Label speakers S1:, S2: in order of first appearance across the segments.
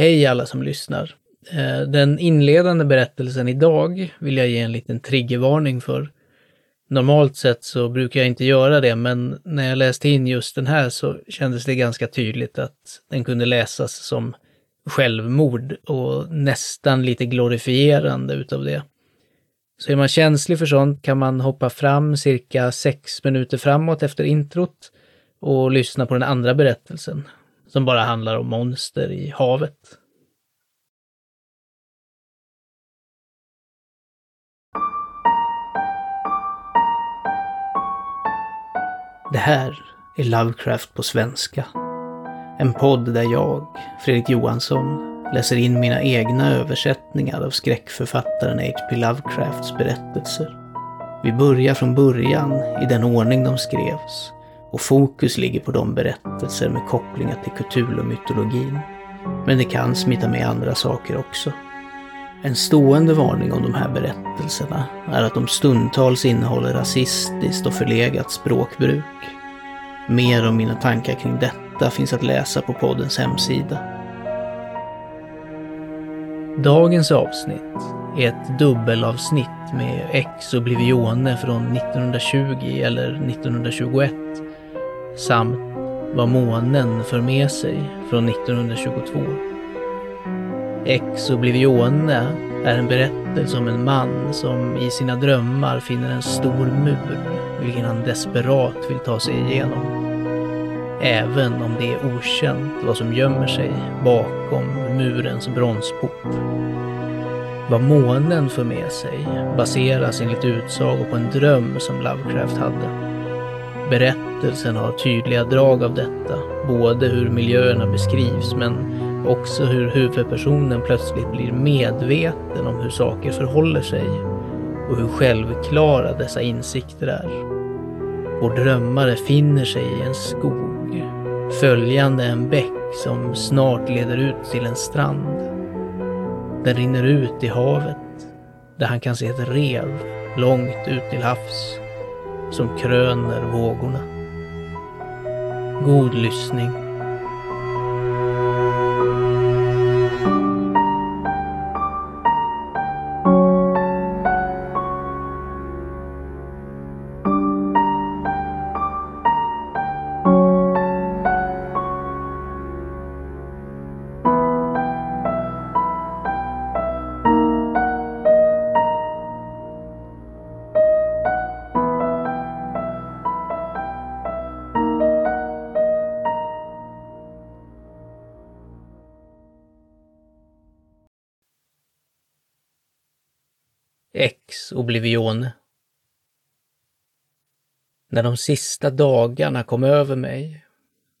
S1: Hej alla som lyssnar. Eh, den inledande berättelsen idag vill jag ge en liten triggervarning för. Normalt sett så brukar jag inte göra det, men när jag läste in just den här så kändes det ganska tydligt att den kunde läsas som självmord och nästan lite glorifierande utav det. Så är man känslig för sånt kan man hoppa fram cirka sex minuter framåt efter introt och lyssna på den andra berättelsen, som bara handlar om monster i havet. Det här är Lovecraft på svenska. En podd där jag, Fredrik Johansson, läser in mina egna översättningar av skräckförfattaren H.P. Lovecrafts berättelser. Vi börjar från början i den ordning de skrevs och fokus ligger på de berättelser med kopplingar till Cthulhu-mytologin. Men det kan smita med andra saker också. En stående varning om de här berättelserna är att de stundtals innehåller rasistiskt och förlegat språkbruk. Mer om mina tankar kring detta finns att läsa på poddens hemsida. Dagens avsnitt är ett dubbelavsnitt med Ex Oblivione från 1920 eller 1921 samt Vad månen för med sig från 1922. Ex Oblivione är en berättelse om en man som i sina drömmar finner en stor mur, vilken han desperat vill ta sig igenom. Även om det är okänt vad som gömmer sig bakom murens bronsport. Vad månen för med sig baseras enligt utsago på en dröm som Lovecraft hade. Berättelsen har tydliga drag av detta, både hur miljöerna beskrivs men också hur huvudpersonen plötsligt blir medveten om hur saker förhåller sig och hur självklara dessa insikter är. Vår drömmare finner sig i en skog, följande en bäck som snart leder ut till en strand. Den rinner ut i havet, där han kan se ett rev långt ut till havs, som kröner vågorna. God lyssning. Ex Oblivione. När de sista dagarna kom över mig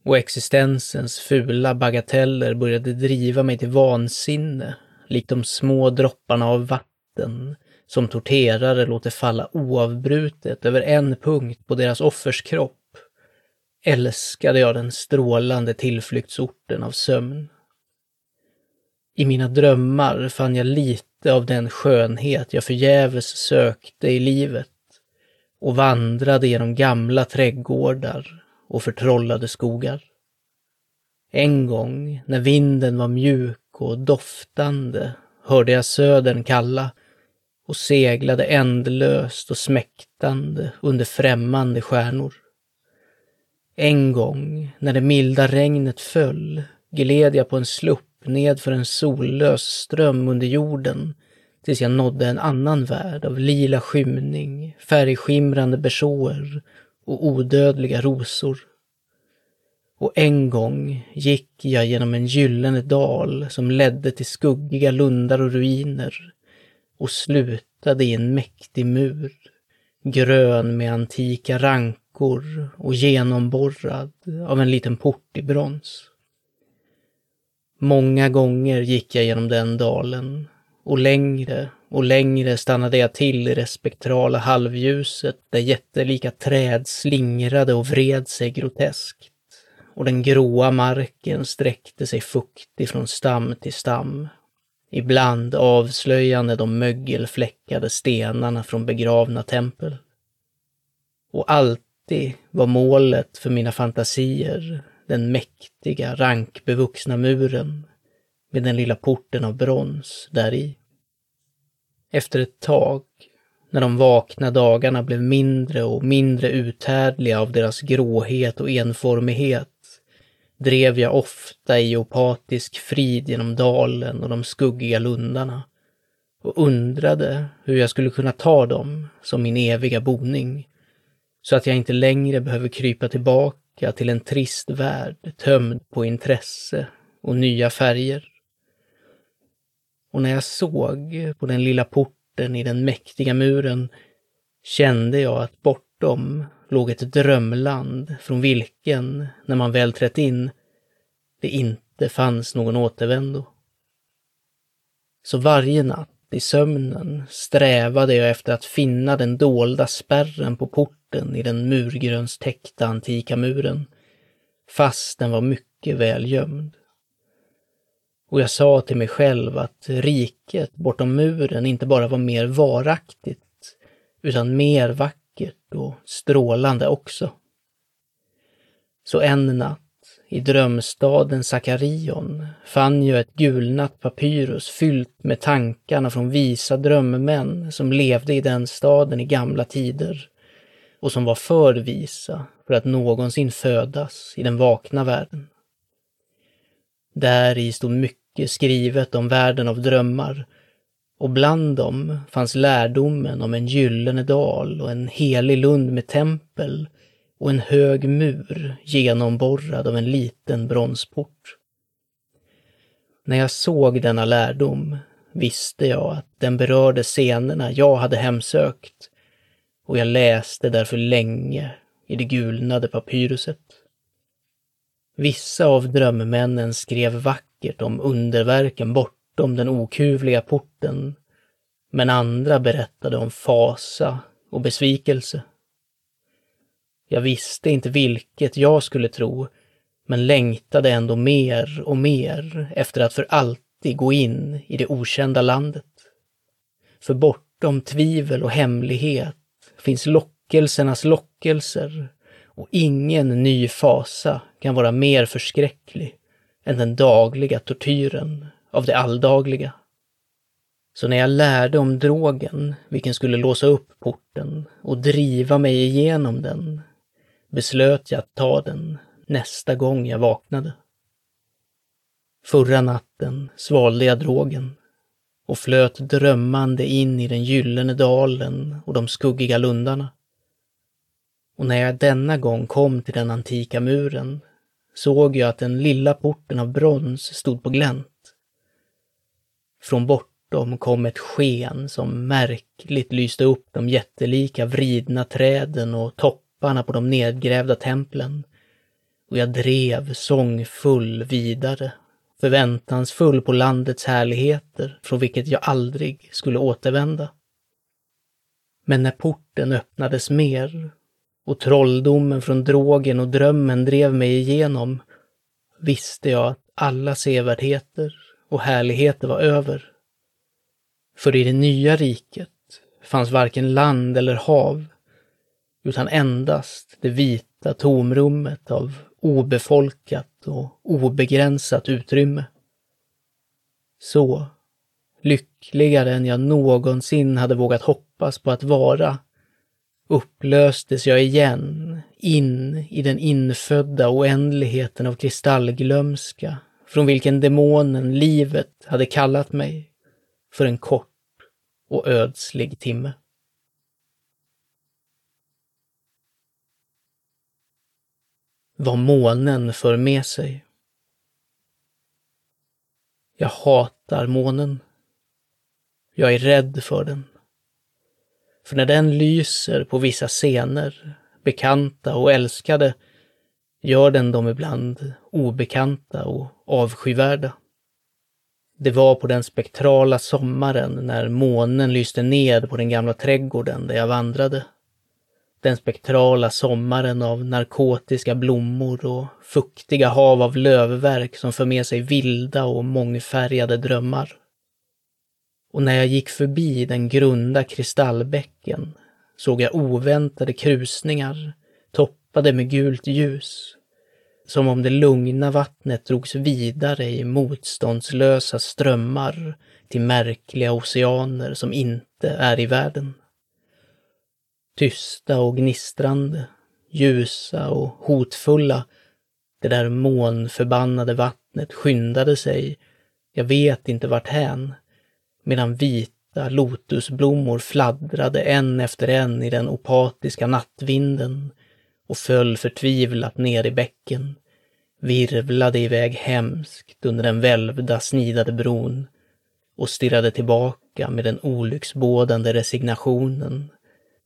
S1: och existensens fula bagateller började driva mig till vansinne, likt de små dropparna av vatten som torterare låter falla oavbrutet över en punkt på deras offers kropp, älskade jag den strålande tillflyktsorten av sömn. I mina drömmar fann jag lite av den skönhet jag förgäves sökte i livet och vandrade genom gamla trädgårdar och förtrollade skogar. En gång, när vinden var mjuk och doftande, hörde jag södern kalla och seglade ändlöst och smäktande under främmande stjärnor. En gång, när det milda regnet föll, gled jag på en slupp ned för en sollös ström under jorden tills jag nådde en annan värld av lila skymning, färgskimrande bersåer och odödliga rosor. Och en gång gick jag genom en gyllene dal som ledde till skuggiga lundar och ruiner och slutade i en mäktig mur, grön med antika rankor och genomborrad av en liten port i brons. Många gånger gick jag genom den dalen. Och längre och längre stannade jag till i det spektrala halvljuset där jättelika träd slingrade och vred sig groteskt. Och den gråa marken sträckte sig fuktig från stam till stam, ibland avslöjande de mögelfläckade stenarna från begravna tempel. Och alltid var målet för mina fantasier den mäktiga, rankbevuxna muren, med den lilla porten av brons där i. Efter ett tag, när de vakna dagarna blev mindre och mindre uthärdliga av deras gråhet och enformighet, drev jag ofta i opatisk frid genom dalen och de skuggiga lundarna och undrade hur jag skulle kunna ta dem som min eviga boning, så att jag inte längre behöver krypa tillbaka till en trist värld tömd på intresse och nya färger. Och när jag såg på den lilla porten i den mäktiga muren kände jag att bortom låg ett drömland från vilken, när man väl trätt in, det inte fanns någon återvändo. Så varje natt i sömnen strävade jag efter att finna den dolda spärren på porten i den murgrönstäckta antika muren, fast den var mycket väl gömd. Och jag sa till mig själv att riket bortom muren inte bara var mer varaktigt, utan mer vackert och strålande också. Så en natt i drömstaden Sakarion fann jag ett gulnat papyrus fyllt med tankarna från visa drömmän som levde i den staden i gamla tider och som var för visa för att någonsin födas i den vakna världen. Där i stod mycket skrivet om världen av drömmar och bland dem fanns lärdomen om en gyllene dal och en helig lund med tempel och en hög mur genomborrad av en liten bronsport. När jag såg denna lärdom visste jag att den berörde scenerna jag hade hemsökt och jag läste därför länge i det gulnade papyruset. Vissa av drömmännen skrev vackert om underverken bortom den okuvliga porten, men andra berättade om fasa och besvikelse. Jag visste inte vilket jag skulle tro, men längtade ändå mer och mer efter att för alltid gå in i det okända landet. För bortom tvivel och hemlighet finns lockelsernas lockelser och ingen ny fasa kan vara mer förskräcklig än den dagliga tortyren av det alldagliga. Så när jag lärde om drogen, vilken skulle låsa upp porten och driva mig igenom den, beslöt jag att ta den nästa gång jag vaknade. Förra natten svalde jag drogen och flöt drömmande in i den gyllene dalen och de skuggiga lundarna. Och när jag denna gång kom till den antika muren såg jag att den lilla porten av brons stod på glänt. Från bortom kom ett sken som märkligt lyste upp de jättelika vridna träden och topparna på de nedgrävda templen och jag drev sångfull vidare, förväntansfull på landets härligheter från vilket jag aldrig skulle återvända. Men när porten öppnades mer och trolldomen från drogen och drömmen drev mig igenom visste jag att alla sevärdheter och härligheter var över. För i det nya riket fanns varken land eller hav, utan endast det vita tomrummet av obefolkat och obegränsat utrymme. Så, lyckligare än jag någonsin hade vågat hoppas på att vara, upplöstes jag igen in i den infödda oändligheten av kristallglömska från vilken demonen livet hade kallat mig för en kort och ödslig timme. Vad månen för med sig. Jag hatar månen. Jag är rädd för den. För när den lyser på vissa scener, bekanta och älskade, gör den dem ibland obekanta och avskyvärda. Det var på den spektrala sommaren när månen lyste ned på den gamla trädgården där jag vandrade den spektrala sommaren av narkotiska blommor och fuktiga hav av lövverk som för med sig vilda och mångfärgade drömmar. Och när jag gick förbi den grunda kristallbäcken såg jag oväntade krusningar toppade med gult ljus, som om det lugna vattnet drogs vidare i motståndslösa strömmar till märkliga oceaner som inte är i världen. Tysta och gnistrande, ljusa och hotfulla, det där månförbannade vattnet skyndade sig, jag vet inte vart hän, medan vita lotusblommor fladdrade en efter en i den opatiska nattvinden och föll förtvivlat ner i bäcken, virvlade iväg hemskt under den välvda snidade bron och stirrade tillbaka med den olycksbådande resignationen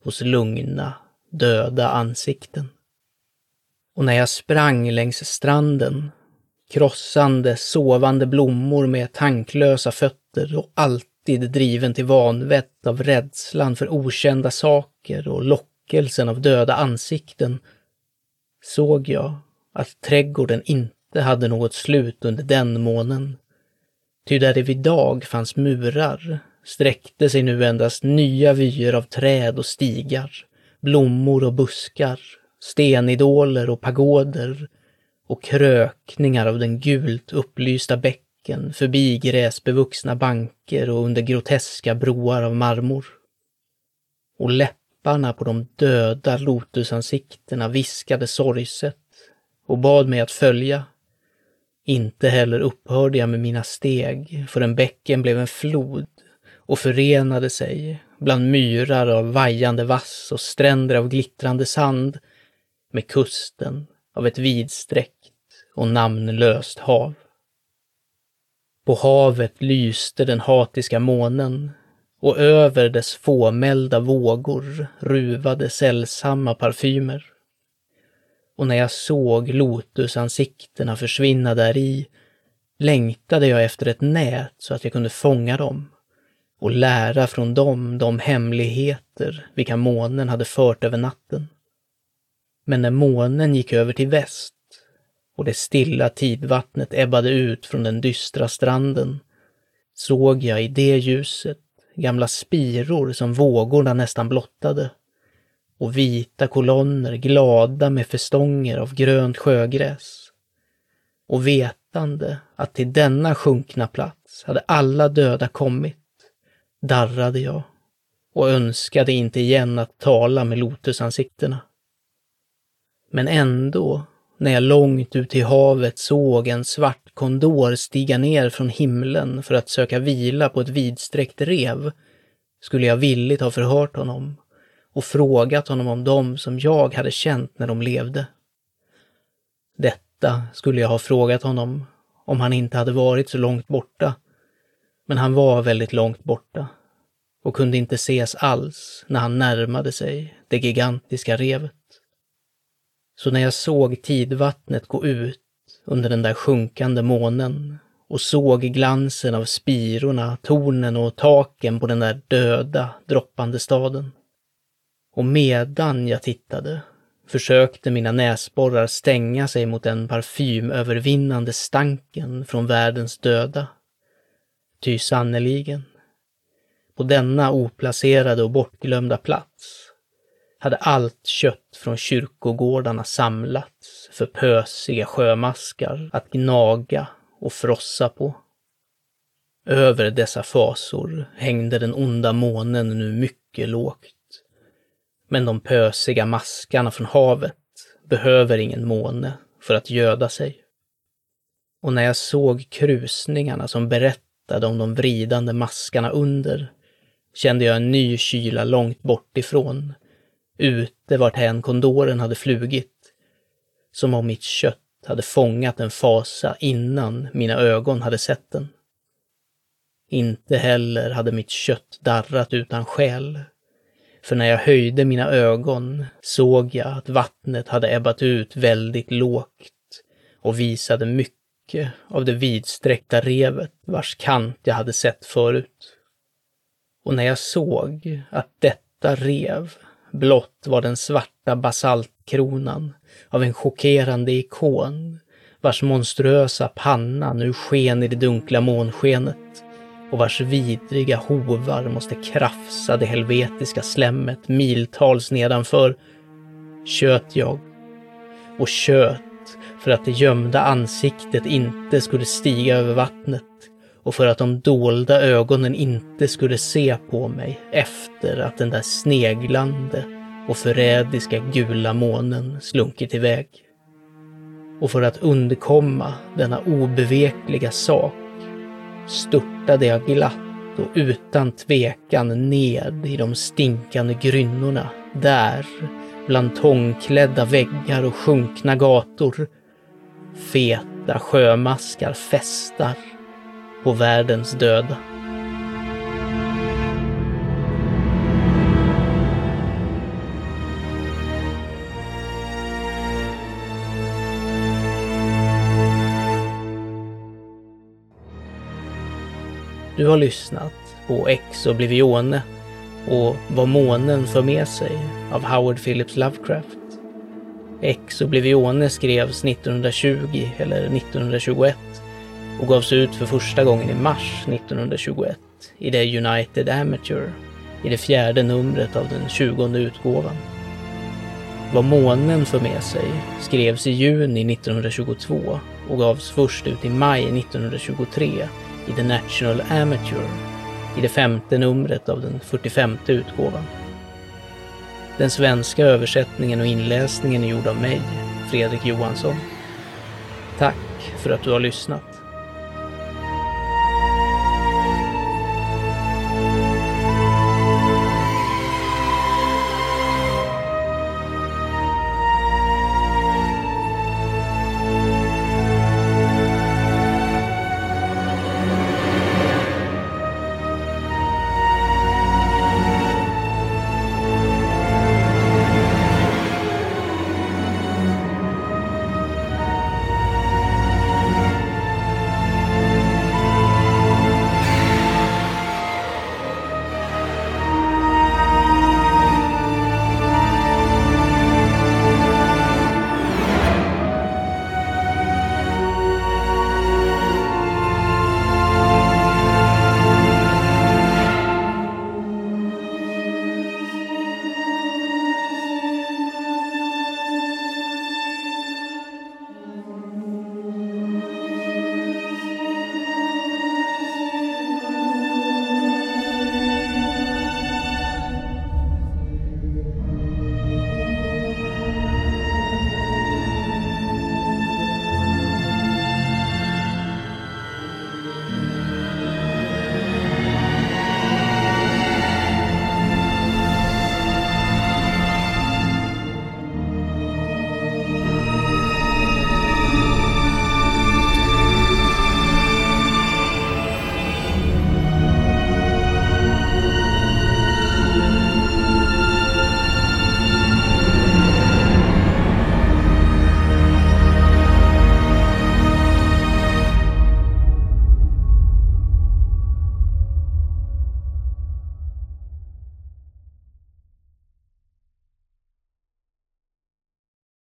S1: hos lugna, döda ansikten. Och när jag sprang längs stranden, krossande, sovande blommor med tanklösa fötter och alltid driven till vanvett av rädslan för okända saker och lockelsen av döda ansikten, såg jag att trädgården inte hade något slut under den månen. Ty där det vid dag fanns murar sträckte sig nu endast nya vyer av träd och stigar, blommor och buskar, stenidoler och pagoder och krökningar av den gult upplysta bäcken förbi gräsbevuxna banker och under groteska broar av marmor. Och läpparna på de döda lotusansiktena viskade sorgset och bad mig att följa. Inte heller upphörde jag med mina steg förrän bäcken blev en flod och förenade sig bland myrar av vajande vass och stränder av glittrande sand med kusten av ett vidsträckt och namnlöst hav. På havet lyste den hatiska månen och över dess fåmälda vågor ruvade sällsamma parfymer. Och när jag såg lotusansiktena försvinna där i längtade jag efter ett nät så att jag kunde fånga dem och lära från dem de hemligheter vilka månen hade fört över natten. Men när månen gick över till väst och det stilla tidvattnet ebbade ut från den dystra stranden såg jag i det ljuset gamla spiror som vågorna nästan blottade och vita kolonner glada med festonger av grönt sjögräs. Och vetande att till denna sjunkna plats hade alla döda kommit darrade jag och önskade inte igen att tala med lotusansiktena. Men ändå, när jag långt ut i havet såg en svart kondor stiga ner från himlen för att söka vila på ett vidsträckt rev, skulle jag villigt ha förhört honom och frågat honom om dem som jag hade känt när de levde. Detta skulle jag ha frågat honom om han inte hade varit så långt borta men han var väldigt långt borta och kunde inte ses alls när han närmade sig det gigantiska revet. Så när jag såg tidvattnet gå ut under den där sjunkande månen och såg glansen av spirorna, tornen och taken på den där döda, droppande staden. Och medan jag tittade försökte mina näsborrar stänga sig mot den parfymövervinnande stanken från världens döda. Ty sannerligen, på denna oplacerade och bortglömda plats hade allt kött från kyrkogårdarna samlats för pösiga sjömaskar att gnaga och frossa på. Över dessa fasor hängde den onda månen nu mycket lågt. Men de pösiga maskarna från havet behöver ingen måne för att göda sig. Och när jag såg krusningarna som berättade om de vridande maskarna under kände jag en ny kyla långt bort ifrån, ute varthän kondoren hade flugit, som om mitt kött hade fångat en fasa innan mina ögon hade sett den. Inte heller hade mitt kött darrat utan själ, för när jag höjde mina ögon såg jag att vattnet hade ebbat ut väldigt lågt och visade mycket av det vidsträckta revet vars kant jag hade sett förut. Och när jag såg att detta rev blott var den svarta basaltkronan av en chockerande ikon vars monstruösa panna nu sken i det dunkla månskenet och vars vidriga hovar måste krafsa det helvetiska slemmet miltals nedanför, köt jag och köt för att det gömda ansiktet inte skulle stiga över vattnet och för att de dolda ögonen inte skulle se på mig efter att den där sneglande och förrädiska gula månen slunkit iväg. Och för att undkomma denna obevekliga sak störtade jag glatt och utan tvekan ned i de stinkande grynnorna där, bland tångklädda väggar och sjunkna gator, feta sjömaskar festar på världens döda. Du har lyssnat på Ex Oblivione och Vad månen för med sig av Howard Phillips Lovecraft. Ex Oblivione skrevs 1920 eller 1921 och gavs ut för första gången i mars 1921 i det United Amateur i det fjärde numret av den tjugonde utgåvan. Vad månen för med sig skrevs i juni 1922 och gavs först ut i maj 1923 i The National Amateur i det femte numret av den 45 utgåvan. Den svenska översättningen och inläsningen är gjord av mig, Fredrik Johansson. Tack för att du har lyssnat.